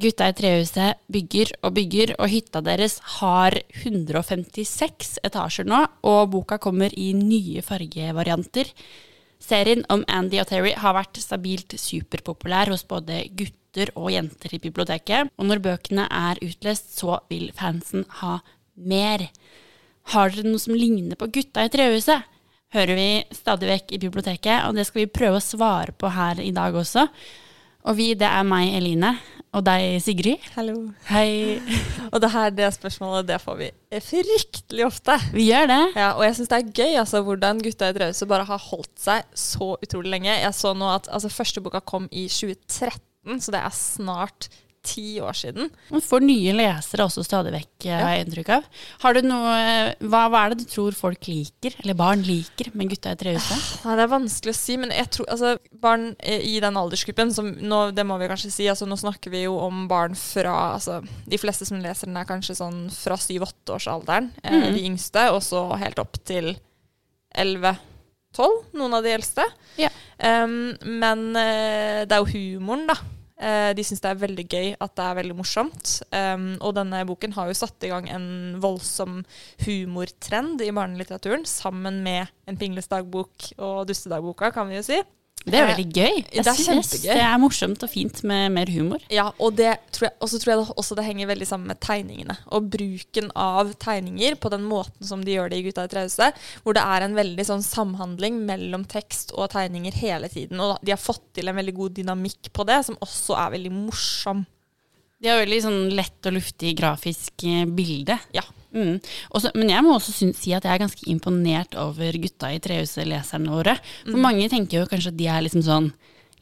Gutta i trehuset bygger og bygger, og hytta deres har 156 etasjer nå, og boka kommer i nye fargevarianter. Serien om Andy og Terry har vært stabilt superpopulær hos både gutter og jenter i biblioteket, og når bøkene er utlest, så vil fansen ha mer. Har dere noe som ligner på Gutta i trehuset? Hører vi stadig vekk i biblioteket, og det skal vi prøve å svare på her i dag også. Og vi, det er meg, Eline, og deg, Sigrid. Hallo. Hei. Og det her, det spørsmålet, det får vi fryktelig ofte. Vi gjør det. Ja, og jeg syns det er gøy altså, hvordan Gutta i Drause bare har holdt seg så utrolig lenge. Jeg så nå at altså, første boka kom i 2013, så det er snart ti år siden. Får nye lesere også stadig vekk, ja. har jeg inntrykk av. Har du noe, hva, hva er det du tror folk liker, eller barn liker, med Gutta i trehuset? Nei, Det er vanskelig å si, men jeg tror altså, barn eh, i den aldersgruppen som nå, Det må vi kanskje si. altså Nå snakker vi jo om barn fra altså, De fleste som leser den, er kanskje sånn fra syv-åtteårsalderen, mm. Mhm. de yngste, og så helt opp til elleve-tolv, noen av de eldste. Ja. Um, men uh, det er jo humoren, da. Eh, de syns det er veldig gøy at det er veldig morsomt. Um, og denne boken har jo satt i gang en voldsom humortrend i barnelitteraturen, sammen med En pingles dagbok og Dustedagboka, kan vi jo si. Det er veldig gøy. Jeg det er synes kjempegøy. det er morsomt og fint med mer humor. Ja, og det tror jeg, også tror jeg det, også det henger veldig sammen med tegningene. Og bruken av tegninger på den måten som de gjør det i Gutta i trause, hvor det er en veldig sånn samhandling mellom tekst og tegninger hele tiden. Og de har fått til en veldig god dynamikk på det, som også er veldig morsom. De har veldig sånn lett og luftig grafisk eh, bilde. Ja. Mm. Også, men jeg må også synes, si at jeg er ganske imponert over gutta i trehuset-leserne våre. For Mm. mange tenker jo kanskje at de er liksom sånn,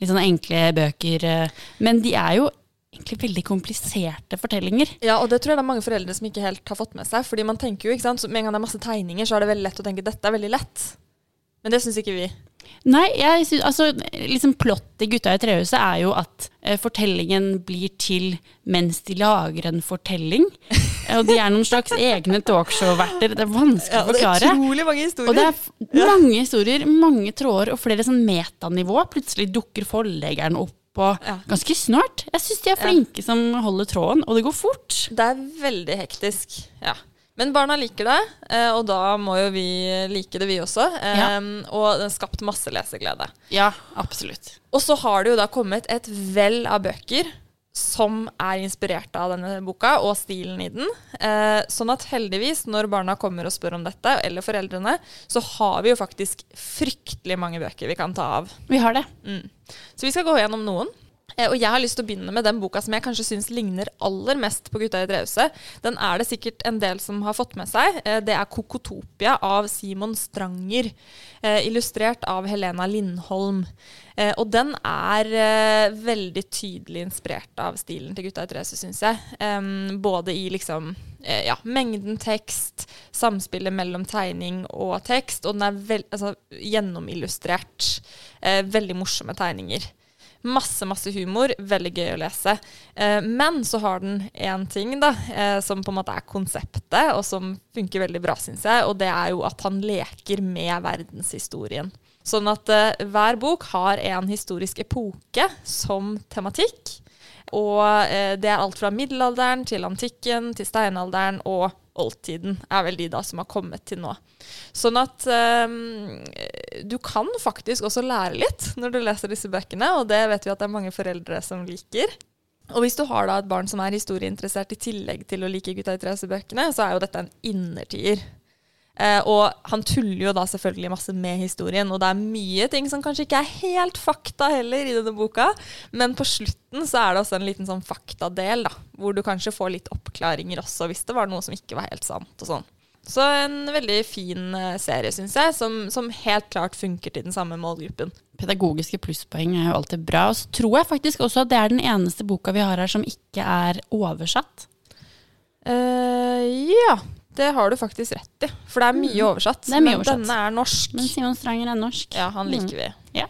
litt sånn enkle bøker, eh, men de er jo egentlig veldig kompliserte fortellinger. Ja, og det tror jeg det er mange foreldre som ikke helt har fått med seg. Fordi man tenker jo, ikke sant, med en gang det er masse tegninger, så er det veldig lett å tenke dette er veldig lett. Men det syns ikke vi. Nei, jeg synes, altså, liksom plottet i Gutta i trehuset er jo at eh, fortellingen blir til mens de lager en fortelling. Og de er noen slags egne talkshow-verter. Det er vanskelig å forklare. historier. Og det er mange historier, mange tråder og flere sånn metanivå. Plutselig dukker forleggeren opp. Og Ja. ganske snart. Jeg syns de er flinke som holder tråden, og det går fort. Det er veldig hektisk, ja. Men barna liker det, eh, og da må jo vi like det, vi også. Ja. Og den skapt masse leseglede. Ja, absolutt. Og så har det jo da kommet et vell av bøker som er inspirert av denne boka og stilen i den. Eh, sånn at heldigvis, når barna kommer og spør om dette, eller foreldrene, så har vi jo faktisk fryktelig mange bøker vi kan ta av. Vi har det. Mm. Så vi skal gå gjennom noen. Eh, og jeg har lyst til å begynne med den boka som jeg kanskje syns ligner aller mest på Gutta i drevhuset. Den er det sikkert en del som har fått med seg. Eh, det er 'Kokotopia' av Simon Stranger. Eh, illustrert av Helena Lindholm. Og den er veldig tydelig inspirert av stilen til Gutta i drevhuset, syns jeg. Både i liksom ja, mengden tekst, samspillet mellom tegning og tekst, og den er vel, altså, gjennomillustrert. Veldig morsomme tegninger. Masse, masse humor. Veldig gøy å lese. Eh, men så har den én ting da, eh, som på en måte er konseptet, og som funker veldig bra, syns jeg. Og det er jo at han leker med verdenshistorien. Sånn at eh, hver bok har en historisk epoke som tematikk. Og eh, det er alt fra middelalderen til antikken til steinalderen og oldtiden er vel de da som har kommet til nå. Sånn at eh, du kan faktisk også lære litt når du leser disse bøkene, og det vet vi at det er mange foreldre som liker. Og hvis du har da et barn som er historieinteressert i tillegg til å like Gutta i trehuset-bøkene, så er jo dette en innertier. Eh, og han tuller jo da selvfølgelig masse med historien, og det er mye ting som kanskje ikke er helt fakta heller i denne boka, men på slutten så er det også en liten sånn faktadel, da, hvor du kanskje får litt oppklaringer også, hvis det var noe som ikke var helt sant og sånn. Så en veldig fin eh, serie, syns jeg, som, som helt klart funker til den samme målgruppen. Pedagogiske plusspoeng er jo alltid bra. Og så tror jeg faktisk også at det er den eneste boka vi har her som ikke er oversatt. Uh, ja, Det har du faktisk rett i, for det er mye oversatt. Mm. Det er mye men oversatt. denne er norsk. Men Simon Stranger er norsk. Ja, han liker vi. Ja.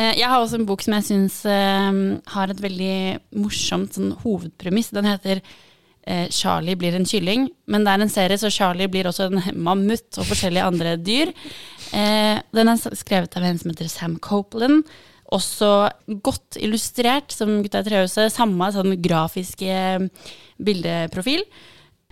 Jeg har også en bok som jeg syns eh, har et veldig morsomt sånn, hovedpremiss. Den heter eh, 'Charlie blir en kylling', men det er en serie, så Charlie blir også en mammut og forskjellige andre dyr. Eh, Den er skrevet av en som heter Sam Copeland. Også godt illustrert, som Gutta i trehuset. Samme sånn grafiske bildeprofil.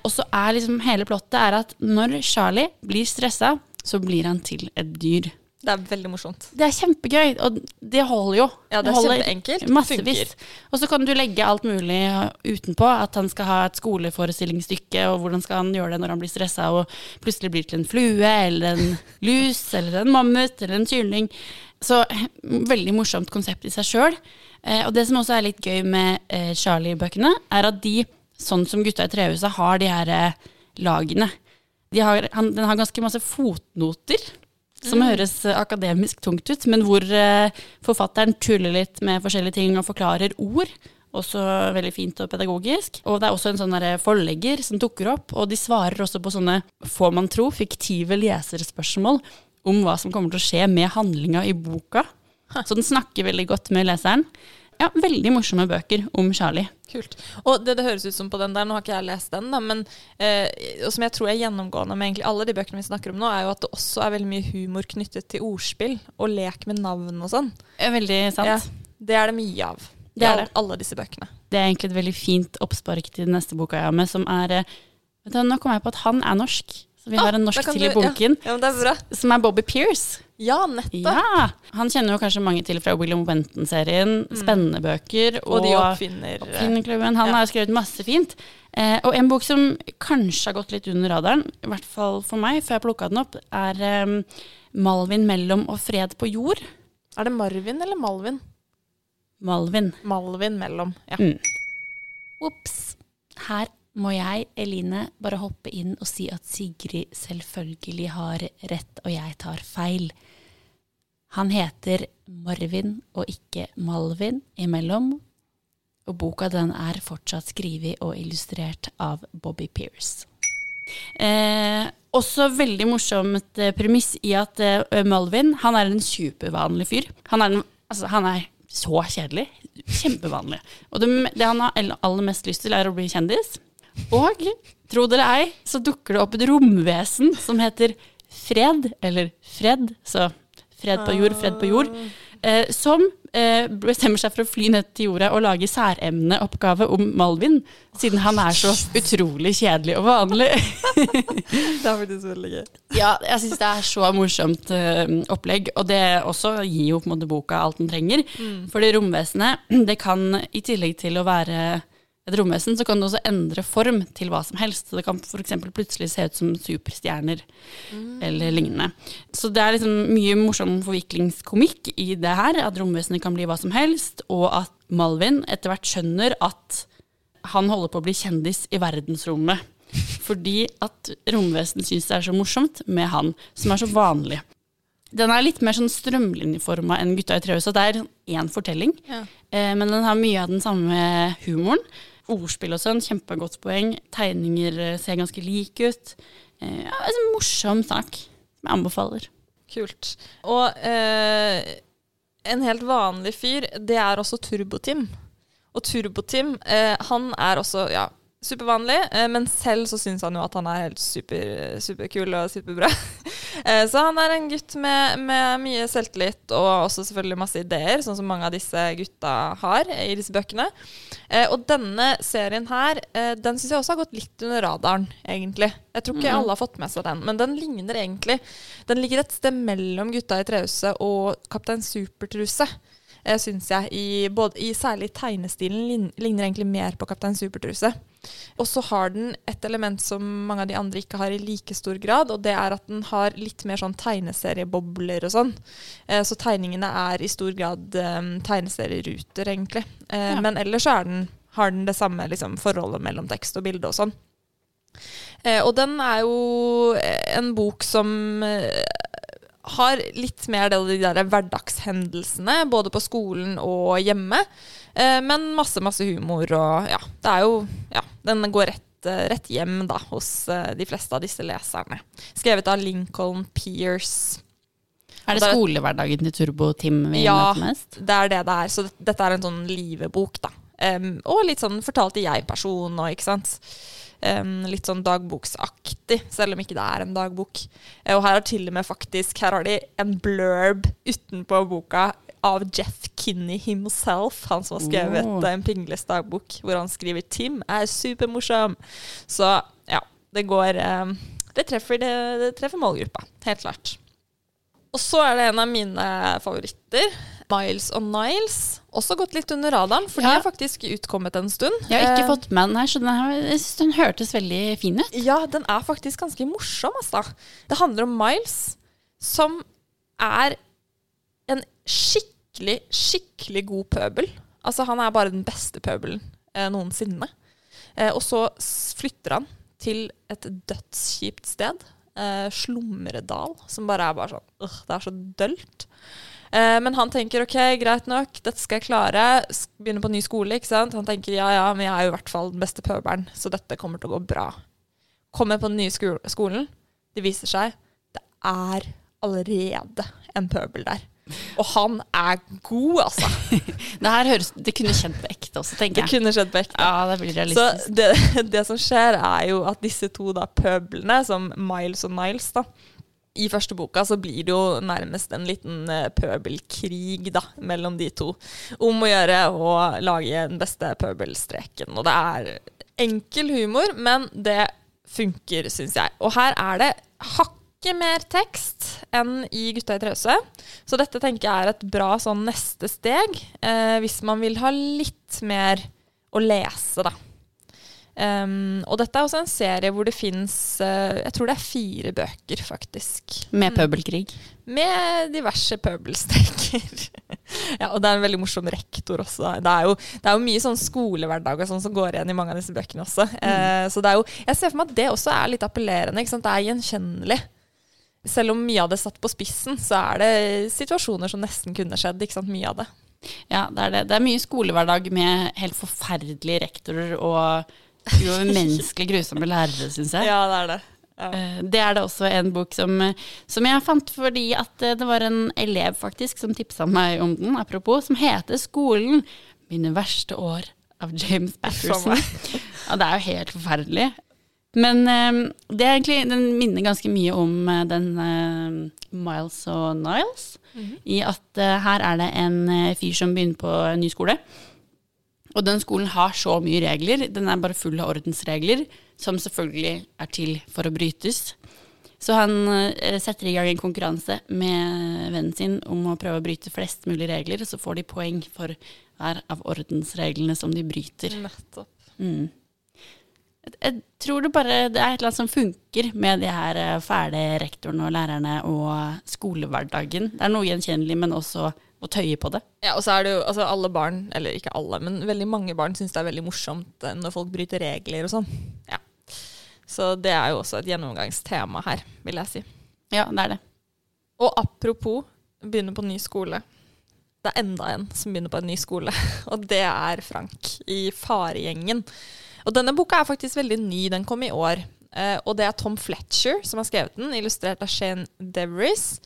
Og så er liksom hele plottet er at når Charlie blir stressa, så blir han til et dyr. Det er veldig morsomt. Det er kjempegøy, og det holder jo. Ja, det er kjempeenkelt. Massevis. Og så kan du legge alt mulig utenpå. At han skal ha et skoleforestillingsstykke, og hvordan skal han gjøre det når han blir stressa og plutselig blir til en flue eller en lus eller en mammut eller en kylling. Så eh, veldig morsomt konsept i seg sjøl. Eh, og det som også er litt gøy med eh, Charlie-bøkene, er at de, sånn som Gutta i trehuset, har de her eh, lagene. De har, han, den har ganske masse fotnoter. Som høres eh, akademisk tungt ut, men hvor eh, forfatteren tuller litt med forskjellige ting og forklarer ord. Også veldig fint og pedagogisk. Og det er også en sånn forlegger som dukker opp, og de svarer også på sånne, får man tro, fiktive leserspørsmål om hva som kommer til å skje med handlinga i boka. Så den snakker veldig godt med leseren. Ja, veldig morsomme bøker om Charlie. Kult. Og det det høres ut som på den der, nå har ikke jeg lest den, da, men eh, og som jeg tror er gjennomgående med egentlig alle de bøkene vi snakker om nå, er jo at det også er veldig mye humor knyttet til ordspill og lek med navn og sånn. Veldig sant. Ja, det er det mye av. Det er det. Alle disse bøkene. Det er egentlig et veldig fint oppspark til den neste boka jeg har med, som er eh, vet du, Nå kom jeg på at han er norsk. Så vi har en norsk til i boken bunken, Ja, ja, er som er Bobby Pearce. Ja, nettopp. Ja! Han kjenner jo kanskje mange til fra William Wenton-serien. Spennende bøker. Og de oppfinner eh, Oppfinnerklubben. Han Ja. har skrevet masse fint. Eh, og en bok som kanskje har gått litt under radaren, i hvert fall for meg, før jeg plukka den opp, er eh, 'Malvin mellom og fred på jord'. Er det Marvin eller Malvin? Malvin. Malvin mellom. Ja. Mm. Ops. Her må jeg, Eline, bare hoppe inn og si at Sigrid selvfølgelig har rett, og jeg tar feil. Han heter Marvin og ikke Malvin imellom, og boka den er fortsatt skrevet og illustrert av Bobby Pearce. Eh, også veldig morsomt eh, premiss i at eh, Malvin han er en supervanlig fyr. Han er, en, altså, han er så kjedelig. Kjempevanlig. Og det, det han har aller mest lyst til, er å bli kjendis. Og tro det eller ei, så dukker det opp et romvesen som heter Fred, eller Fred, så fred på jord, fred på jord, eh, som eh, bestemmer seg for å fly ned til jorda og lage særemneoppgave om Malvin, siden han er så utrolig kjedelig og vanlig. Det er faktisk veldig gøy. Ja, jeg syns det er så morsomt eh, opplegg, og det også gir jo på en måte boka alt den trenger. Fordi romvesenet, det kan i tillegg til å være et romvesen, så kan det også endre form til hva som helst. Så det kan f.eks. plutselig se ut som superstjerner eller lignende. Så det er liksom mye morsom forviklingskomikk i det her, at romvesenet kan bli hva som helst, og at Malvin etter hvert skjønner at han holder på å bli kjendis i verdensrommet. Fordi at romvesenet syns det er så morsomt med han, som er så vanlig. Den er litt mer sånn strømlinjeforma enn Gutta i trehuset. Det er én fortelling, Ja. eh, men den har mye av den samme humoren. Ordspill og sånn, kjempegodt poeng. Tegninger eh, ser ganske like ut. Eh, ja, en morsom sak som jeg anbefaler. Kult. Og eh, en helt vanlig fyr, det er også Turbotim. Og Turbotim, eh, han er også ja, supervanlig, eh, men selv så syns han jo at han er helt super, superkul og superbra. eh, så han er en gutt med, med mye selvtillit og også selvfølgelig masse ideer, sånn som mange av disse gutta har i disse bøkene. Eh, og denne serien her, den syns jeg også har gått litt under radaren, egentlig. Jeg tror ikke alle har fått med seg den, men den ligner egentlig Den ligger et sted mellom Gutta i trehuset og Kaptein Supertruse. Eh, syns jeg, i, både, i særlig tegnestilen ligner egentlig mer på Kaptein Supertruse. Og så har den et element som mange av de andre ikke har i like stor grad, og det er at den har litt mer sånn tegneseriebobler og sånn. Eh, så tegningene er i stor grad eh, tegneserieruter, egentlig. Eh, Ja. Men ellers er den, har den det samme liksom, forholdet mellom tekst og bilde og sånn. Og den er jo en bok som har litt mer det, de der hverdagshendelsene, både på skolen og hjemme. Eh, men masse, masse humor og ja, det er jo Ja, den går rett eh, rett hjem da, hos eh, de fleste av disse leserne. Skrevet av Lincoln Pierce. Er det er- skolehverdagen til Turbo-Tim vi Ja. møter mest? Det er det det er. Så dette er en sånn livebok, Em, og litt sånn fortalt i jeg-person og ikke sant. Um, litt sånn dagboksaktig, selv om ikke det er en dagbok. Eh, og her har til og med faktisk Her har de en blurb utenpå boka av Jeff Kinney himself, han som har skrevet Oh. En pingles dagbok, hvor han skriver 'Tim er supermorsom'. Så ja, det går um, det, treffer, det, det treffer målgruppa, helt klart. Og så er det en av mine favoritter. Miles og Niles. Også gått litt under radaren, for Ja. de har faktisk utkommet en stund. Jeg har ikke Eh, fått med den her, så den, her, jeg synes den hørtes veldig fin ut. Ja, den er faktisk ganske morsom, altså. Det handler om Miles, som er en skikkelig, skikkelig god pøbel. Altså, han er bare den beste pøbelen eh, noensinne. Eh, og så flytter han til et dødskjipt sted. Eh, Slumredal, som bare er bare sånn øh, Det er så dølt. Eh, men han tenker ok, greit nok, dette skal jeg klare. Begynner på ny skole, ikke sant. Han tenker ja ja, men jeg er jo i hvert fall den beste pøbelen, så dette kommer til å gå bra. Kommer på den nye sko skolen. Det viser seg det er allerede en pøbel der. Og han er god, altså. Det her høres, det kunne skjedd på ekte også, tenker jeg. Det kunne skjedd på ekte. Ja, det blir Så realistisk. det, det som skjer, er jo at disse to da pøblene, som Miles og Niles, da i første boka så blir det jo nærmest en liten eh, pøbelkrig da, mellom de to. Om å gjøre å lage den beste pøbelstreken. Og det er enkel humor, men det funker, syns jeg. Og her er det hakket mer tekst enn i Gutta i trause. Så dette tenker jeg er et bra sånn neste steg, eh, hvis man vil ha litt mer å lese, da. Um, og dette er også en serie hvor det fins Jeg tror det er fire bøker, faktisk. Med pøbelkrig. Med diverse pøbelstreker. ja, og det er en veldig morsom rektor også. Det er jo, det er jo mye sånn skolehverdag og sånn som går igjen i mange av disse bøkene også. Eh, så det er jo, jeg ser for meg at det også er litt appellerende. Det er gjenkjennelig. Selv om mye av det satt på spissen, så er det situasjoner som nesten kunne skjedd. Ikke sant? Mye av det. Ja, det er det. Det er mye skolehverdag med helt forferdelige rektorer og umenneskelig grusomme lærere, syns jeg. Ja, det er det. Ja. Eh, Det er det også en bok som, som jeg fant fordi at eh, det var en elev faktisk som tipsa meg om den, apropos, som heter 'Skolen mine verste år' av James Patterson. Ja, det er jo helt forferdelig. Men eh, det er egentlig, den minner ganske mye om den Miles og Niles, i at her er det en fyr som begynner på en ny skole. Og den skolen har så mye regler. Den er bare full av ordensregler, som selvfølgelig er til for å brytes. Så han eh, setter i gang en konkurranse med vennen sin om å prøve å bryte flest mulig regler, og så får de poeng for hver av ordensreglene som de bryter. Nettopp. Mm. Jeg, tror det bare det er et eller annet som funker med de her eh, fæle rektorene og lærerne og skolehverdagen. Det er noe gjenkjennelig, men også å tøye på det. Ja, og så er det jo altså alle barn, eller ikke alle, men veldig mange barn syns det er veldig morsomt eh, når folk bryter regler og sånn. Ja. Så det er jo også et gjennomgangstema her, vil jeg si. Ja, det er det. Og apropos begynne på ny skole. Det er enda en som begynner på en ny skole, og det er Frank i Faregjengen. Og denne boka er faktisk veldig ny, den kom i år. Eh, og det er Tom Fletcher som har skrevet den, illustrert av Shane Deveries.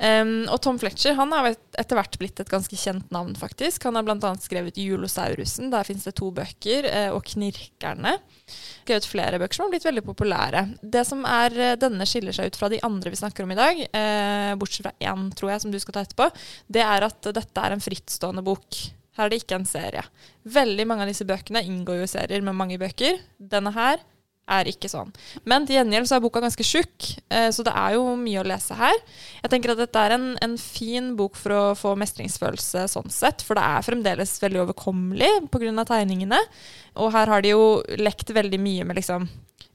Um, og Tom Fletcher han har etter hvert blitt et ganske kjent navn, faktisk. Han har bl.a. skrevet 'Julosaurusen', der fins det to bøker, eh, og 'Knirkerne'. Skrevet flere bøker som har blitt veldig populære. Det som er, eh, Denne skiller seg ut fra de andre vi snakker om i dag, eh, bortsett fra én, tror jeg, som du skal ta etterpå. Det er at dette er en frittstående bok. Her er det ikke en serie. Veldig mange av disse bøkene inngår jo i serier med mange bøker. Denne her er ikke sånn. Men til gjengjeld så er boka ganske tjukk, eh, så det er jo mye å lese her. Jeg tenker at dette er en, en fin bok for å få mestringsfølelse sånn sett, for det er fremdeles veldig overkommelig pga. tegningene. Og her har de jo lekt veldig mye med liksom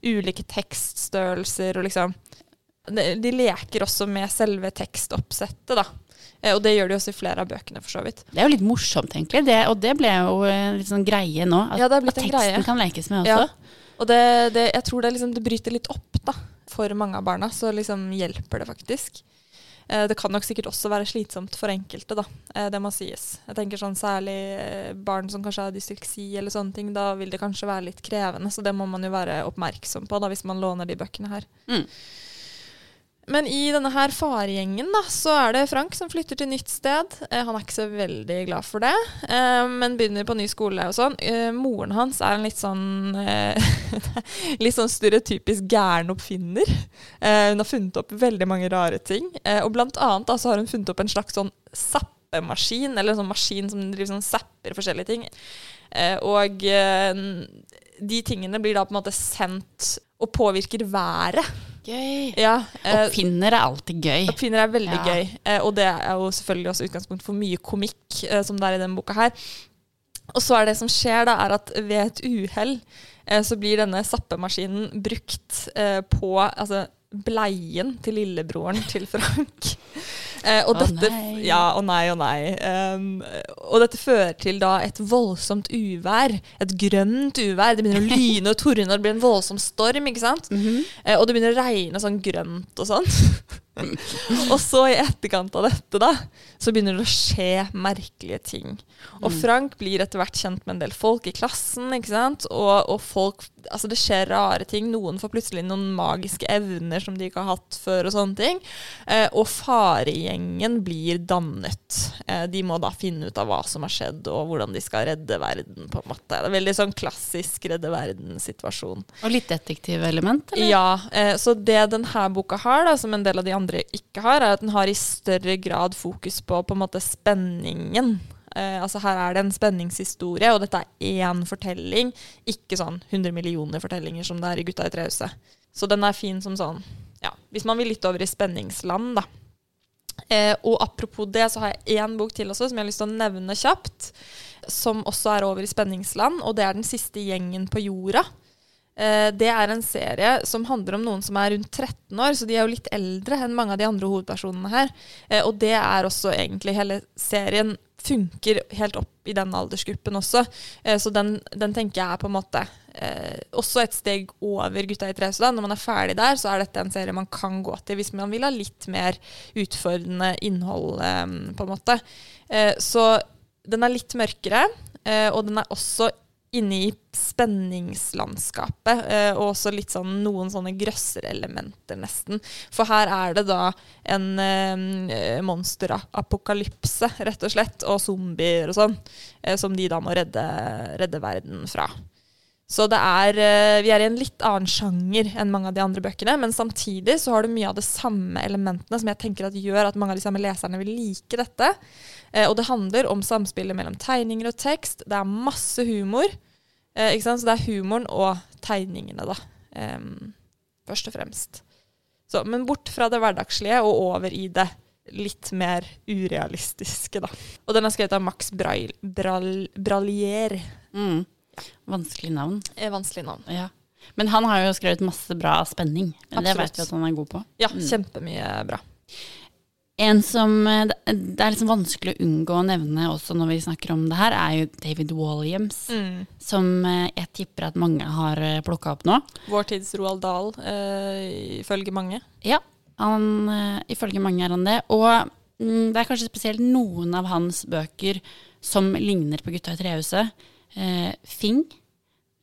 ulike tekststørrelser og liksom De, leker også med selve tekstoppsettet, da. Eh, Og det gjør de også i flere av bøkene, for så vidt. Det er jo litt morsomt, egentlig. Det, og det ble jo litt sånn greie nå. At, Ja, at en teksten greie. kan lekes med også. Ja. Og det, det, jeg tror det, liksom, det bryter litt opp da, for mange av barna, så liksom hjelper det faktisk. Eh, det kan nok sikkert også være slitsomt for enkelte, da. Eh, det må sies. Jeg tenker sånn Særlig eh, barn som kanskje har dysleksi eller sånne ting. Da vil det kanskje være litt krevende, så det må man jo være oppmerksom på da, hvis man låner de bøkene her. Mm. Men i denne her faregjengen da, så er det Frank som flytter til nytt sted. Eh, han er ikke så veldig glad for det, eh, men begynner på ny skole og sånn. Eh, moren hans er en litt sånn eh, litt sånn stereotypisk gæren oppfinner. Eh, hun har funnet opp veldig mange rare ting. Eh, og blant annet da, så har hun funnet opp en slags sånn zappemaskin, eller en sånn maskin som driver sånn zapper forskjellige ting. Og de tingene blir da på en måte sendt og påvirker været. Gøy. Ja, eh, Oppfinner er alltid gøy. Oppfinner er veldig Ja. gøy, eh, og det er jo selvfølgelig også utgangspunkt for mye komikk, eh, som det er i denne boka her. Og så er det som skjer, da, er at ved et uhell eh, så blir denne zappemaskinen brukt eh, på altså, bleien til lillebroren til Frank. Eh, og Å dette, nei. Ja, å nei, å nei. Um, og dette fører til da et voldsomt uvær. Et grønt uvær. Det begynner å lyne og tordne, det blir en voldsom storm. ikke sant? Eh, og det begynner å regne sånn grønt og sånn. og så i etterkant av dette, da, så begynner det å skje merkelige ting. Og Frank blir etter hvert kjent med en del folk i klassen, ikke sant. Og, og folk Altså, det skjer rare ting. Noen får plutselig noen magiske evner som de ikke har hatt før, og sånne ting. Eh, og faregjengen blir dannet. Eh, de må da finne ut av hva som har skjedd, og hvordan de skal redde verden, på en måte. Det er veldig sånn klassisk redde verden-situasjon. Og litt detektivelement, eller? Ja, eh, så det denne boka har, da, som en del av de andre ikke har, er at den har i større grad fokus på på en måte spenningen. Eh, altså Her er det en spenningshistorie, og dette er én fortelling, ikke sånn 100 millioner fortellinger som det er i Gutta i trehuset. Så den er fin som sånn ja, Hvis man vil litt over i spenningsland, da. Eh, og apropos det, så har jeg én bok til også som jeg har lyst til å nevne kjapt. Som også er over i spenningsland, og det er Den siste gjengen på jorda. Eh, det er en serie som handler om noen som er rundt 13 år, så de er jo litt eldre enn mange av de andre hovedpersonene her. Eh, og det er også egentlig hele serien funker helt opp i den aldersgruppen også. Eh, så den, den tenker jeg er på en måte også et steg over Gutta i tre. Så da. Når man er ferdig der, så er dette en serie man kan gå til hvis man vil ha litt mer utfordrende innhold, på en måte. Så den er litt mørkere, og den er også inne i spenningslandskapet, eh, og også litt sånn noen sånne grøsserelementer, nesten. For her er det da en eh, monsterapokalypse, rett og slett, og zombier og sånn, eh, som de da må redde, redde verden fra. Så er, eh, vi er i en litt annen sjanger enn mange av de andre bøkene, men samtidig så har du mye av de samme elementene som jeg tenker at gjør at mange av de samme leserne vil like dette. Og det handler om samspillet mellom tegninger og tekst. Det er masse humor. Eh, ikke sant? Så det er humoren og tegningene, da. Um, først og fremst. Så, men bort fra det hverdagslige og over i det litt mer urealistiske, da. Og den er skrevet av Max Brail, Bral, Bralier. Mm. Vanskelig navn. Eh, vanskelig navn. Ja. Men han har jo skrevet masse bra spenning. Det vet vi at han er god på. Ja, kjempemye bra. En som eh, det er liksom vanskelig å unngå å nevne også når vi snakker om det her, er jo David Walliams. Mm. Som eh, jeg tipper at mange har plukka opp nå. Vår tids Roald Dahl, øh, ifølge mange. Ja, han, eh, ifølge mange er han det. Og mm, det er kanskje spesielt noen av hans bøker som ligner på Gutta i trehuset. Eh, Fing,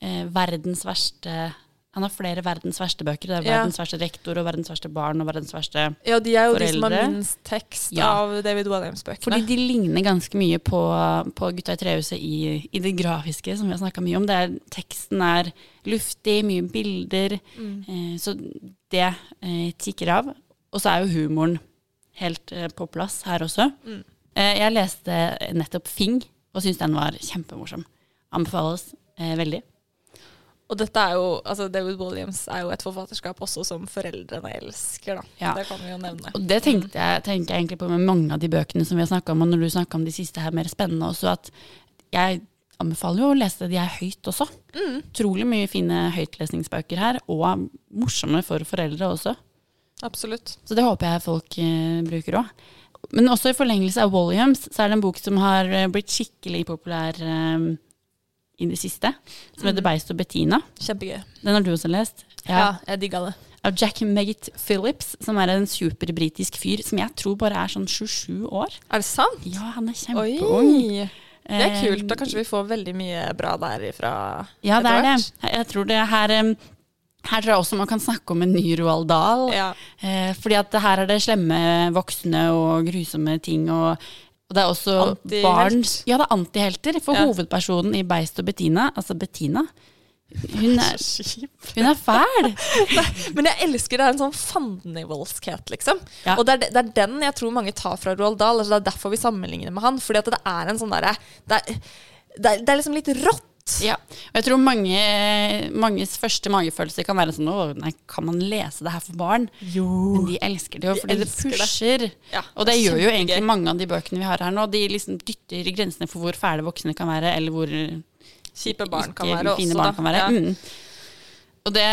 eh, verdens verste Han har flere verdens verste bøker. Det er Ja. verdens verste rektor og verdens verste barn og verdens verste foreldre. Ja, de er jo de som har minst tekst Ja. av David Williams-bøkene. Fordi de ligner ganske mye på, på Gutta i trehuset i, i det grafiske, som vi har snakka mye om. Det er, teksten er luftig, mye bilder. Eh, så det eh, tikker av. Og så er jo humoren helt eh, på plass her også. Eh, jeg leste nettopp Fing, og syns den var kjempemorsom. Anbefales eh, veldig. Og dette er jo, altså David Williams er jo et forfatterskap også som foreldrene elsker, da. Ja. Det kan vi jo nevne. Og det tenkte jeg, tenker jeg egentlig på med mange av de bøkene som vi har snakka om, og når du snakka om de siste her mer spennende også, at jeg anbefaler jo å lese. De er høyt også. Utrolig mye fine høytlesningsbøker her, og morsomme for foreldre også. Absolutt. Så det håper jeg folk eh, bruker òg. Men også i forlengelse av Williams, så er det en bok som har eh, blitt skikkelig populær eh, i det siste, som heter Beist og Bettina. Kjempegøy. Den har du også lest? Ja, jeg digga det. av Jack Meggett Phillips, som er en superbritisk fyr som jeg tror bare er sånn 27 år. Er det sant? Ja, han er kjempeung. Oi! Det er kult. Da Eh, kanskje vi får veldig mye bra derifra. Ja, det er det. Jeg tror det her Her tror jeg også man kan snakke om en ny Roald Dahl. Ja. Eh, fordi at her er det slemme voksne og grusomme ting. Og, og det er også Antihelt. barn Ja, det er antihelter. For Ja. hovedpersonen i Beist og Bettina, altså Bettina, hun er, hun er fæl. Men jeg elsker det er en sånn fandenivoldskhet, liksom. Ja. Og det er, det er den jeg tror mange tar fra Roald Dahl. Altså det er derfor vi sammenligner med han. Fordi at det er en sånn derre det, det, det er liksom litt rått. Ja, og jeg tror mange, manges første magefølelse kan være sånn Å, nei, kan man lese det her for barn? Men de elsker det jo, De det pusher. det. Ja, og det det gjør jo egentlig egentlig mange av de bøkene vi har her nå. De liksom dytter grensene for hvor fæle voksne kan være, eller hvor Kjipe barn kan være fine også, barn da. kan være. Ja. Mm. Og, det,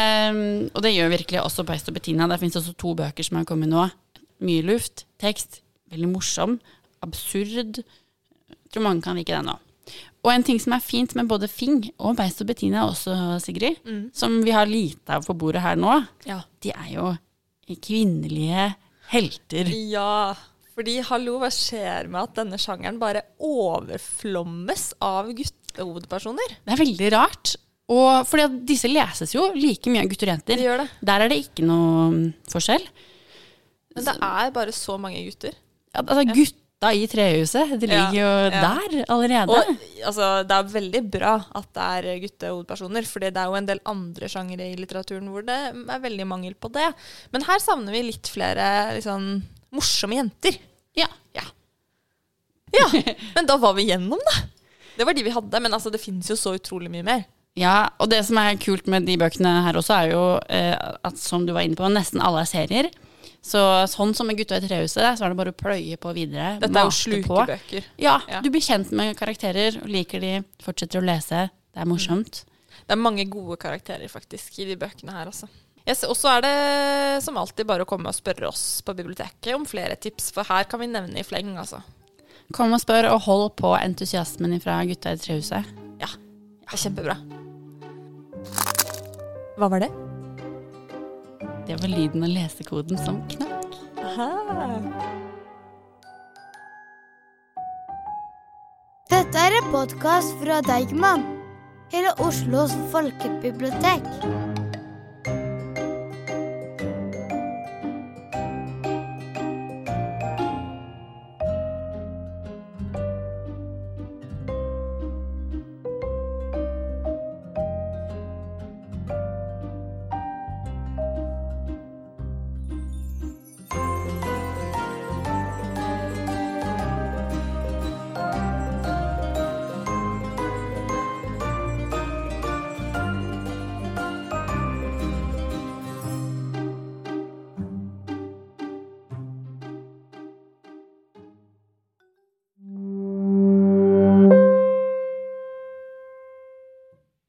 og det gjør virkelig også Beist og Bettina. Det fins også to bøker som har kommet nå. Mye luft, tekst, veldig morsom, absurd. Jeg tror mange kan like den nå. Og en ting som er fint med både Fing og Beist og Bettina også, Sigrid, som vi har lite av på bordet her nå, Ja. de er jo kvinnelige helter. Ja, fordi hallo, hva skjer med at denne sjangeren bare overflommes av guttehovedpersoner? Det er veldig rart. Og fordi disse leses jo like mye av gutter og jenter. De gjør det. Der er det ikke noe mm, forskjell. Men det er bare så mange gutter. Ja, altså, gutta i trehuset, de Ja, ligger jo ja. der allerede. Og altså, det er veldig bra at det er guttehovedpersoner, for det er jo en del andre sjangere i litteraturen hvor det er veldig mangel på det. Men her savner vi litt flere liksom, morsomme jenter. ja. Ja. ja. Men da var vi gjennom, da. Det var de vi hadde, men altså, det fins jo så utrolig mye mer. ja, og det som er kult med de bøkene her også, er jo eh, at som du var inne på, nesten alle er serier. Så sånn som med Gutta i trehuset, så er det bare å pløye på videre. Dette er jo slukebøker. Ja, Ja. du blir kjent med karakterer, liker de, fortsetter å lese. Det er morsomt. Det er mange gode karakterer faktisk i de bøkene her altså. Yes, og så er det som alltid bare å komme og spørre oss på biblioteket om flere tips, for her kan vi nevne i fleng, altså. Kom og spør, og hold på entusiasmen fra Gutta i trehuset. Ja, det er kjempebra. Hva var det? Det var lyden av lesekoden som knakk. Dette er en podkast fra Deigman, hele Oslos folkebibliotek.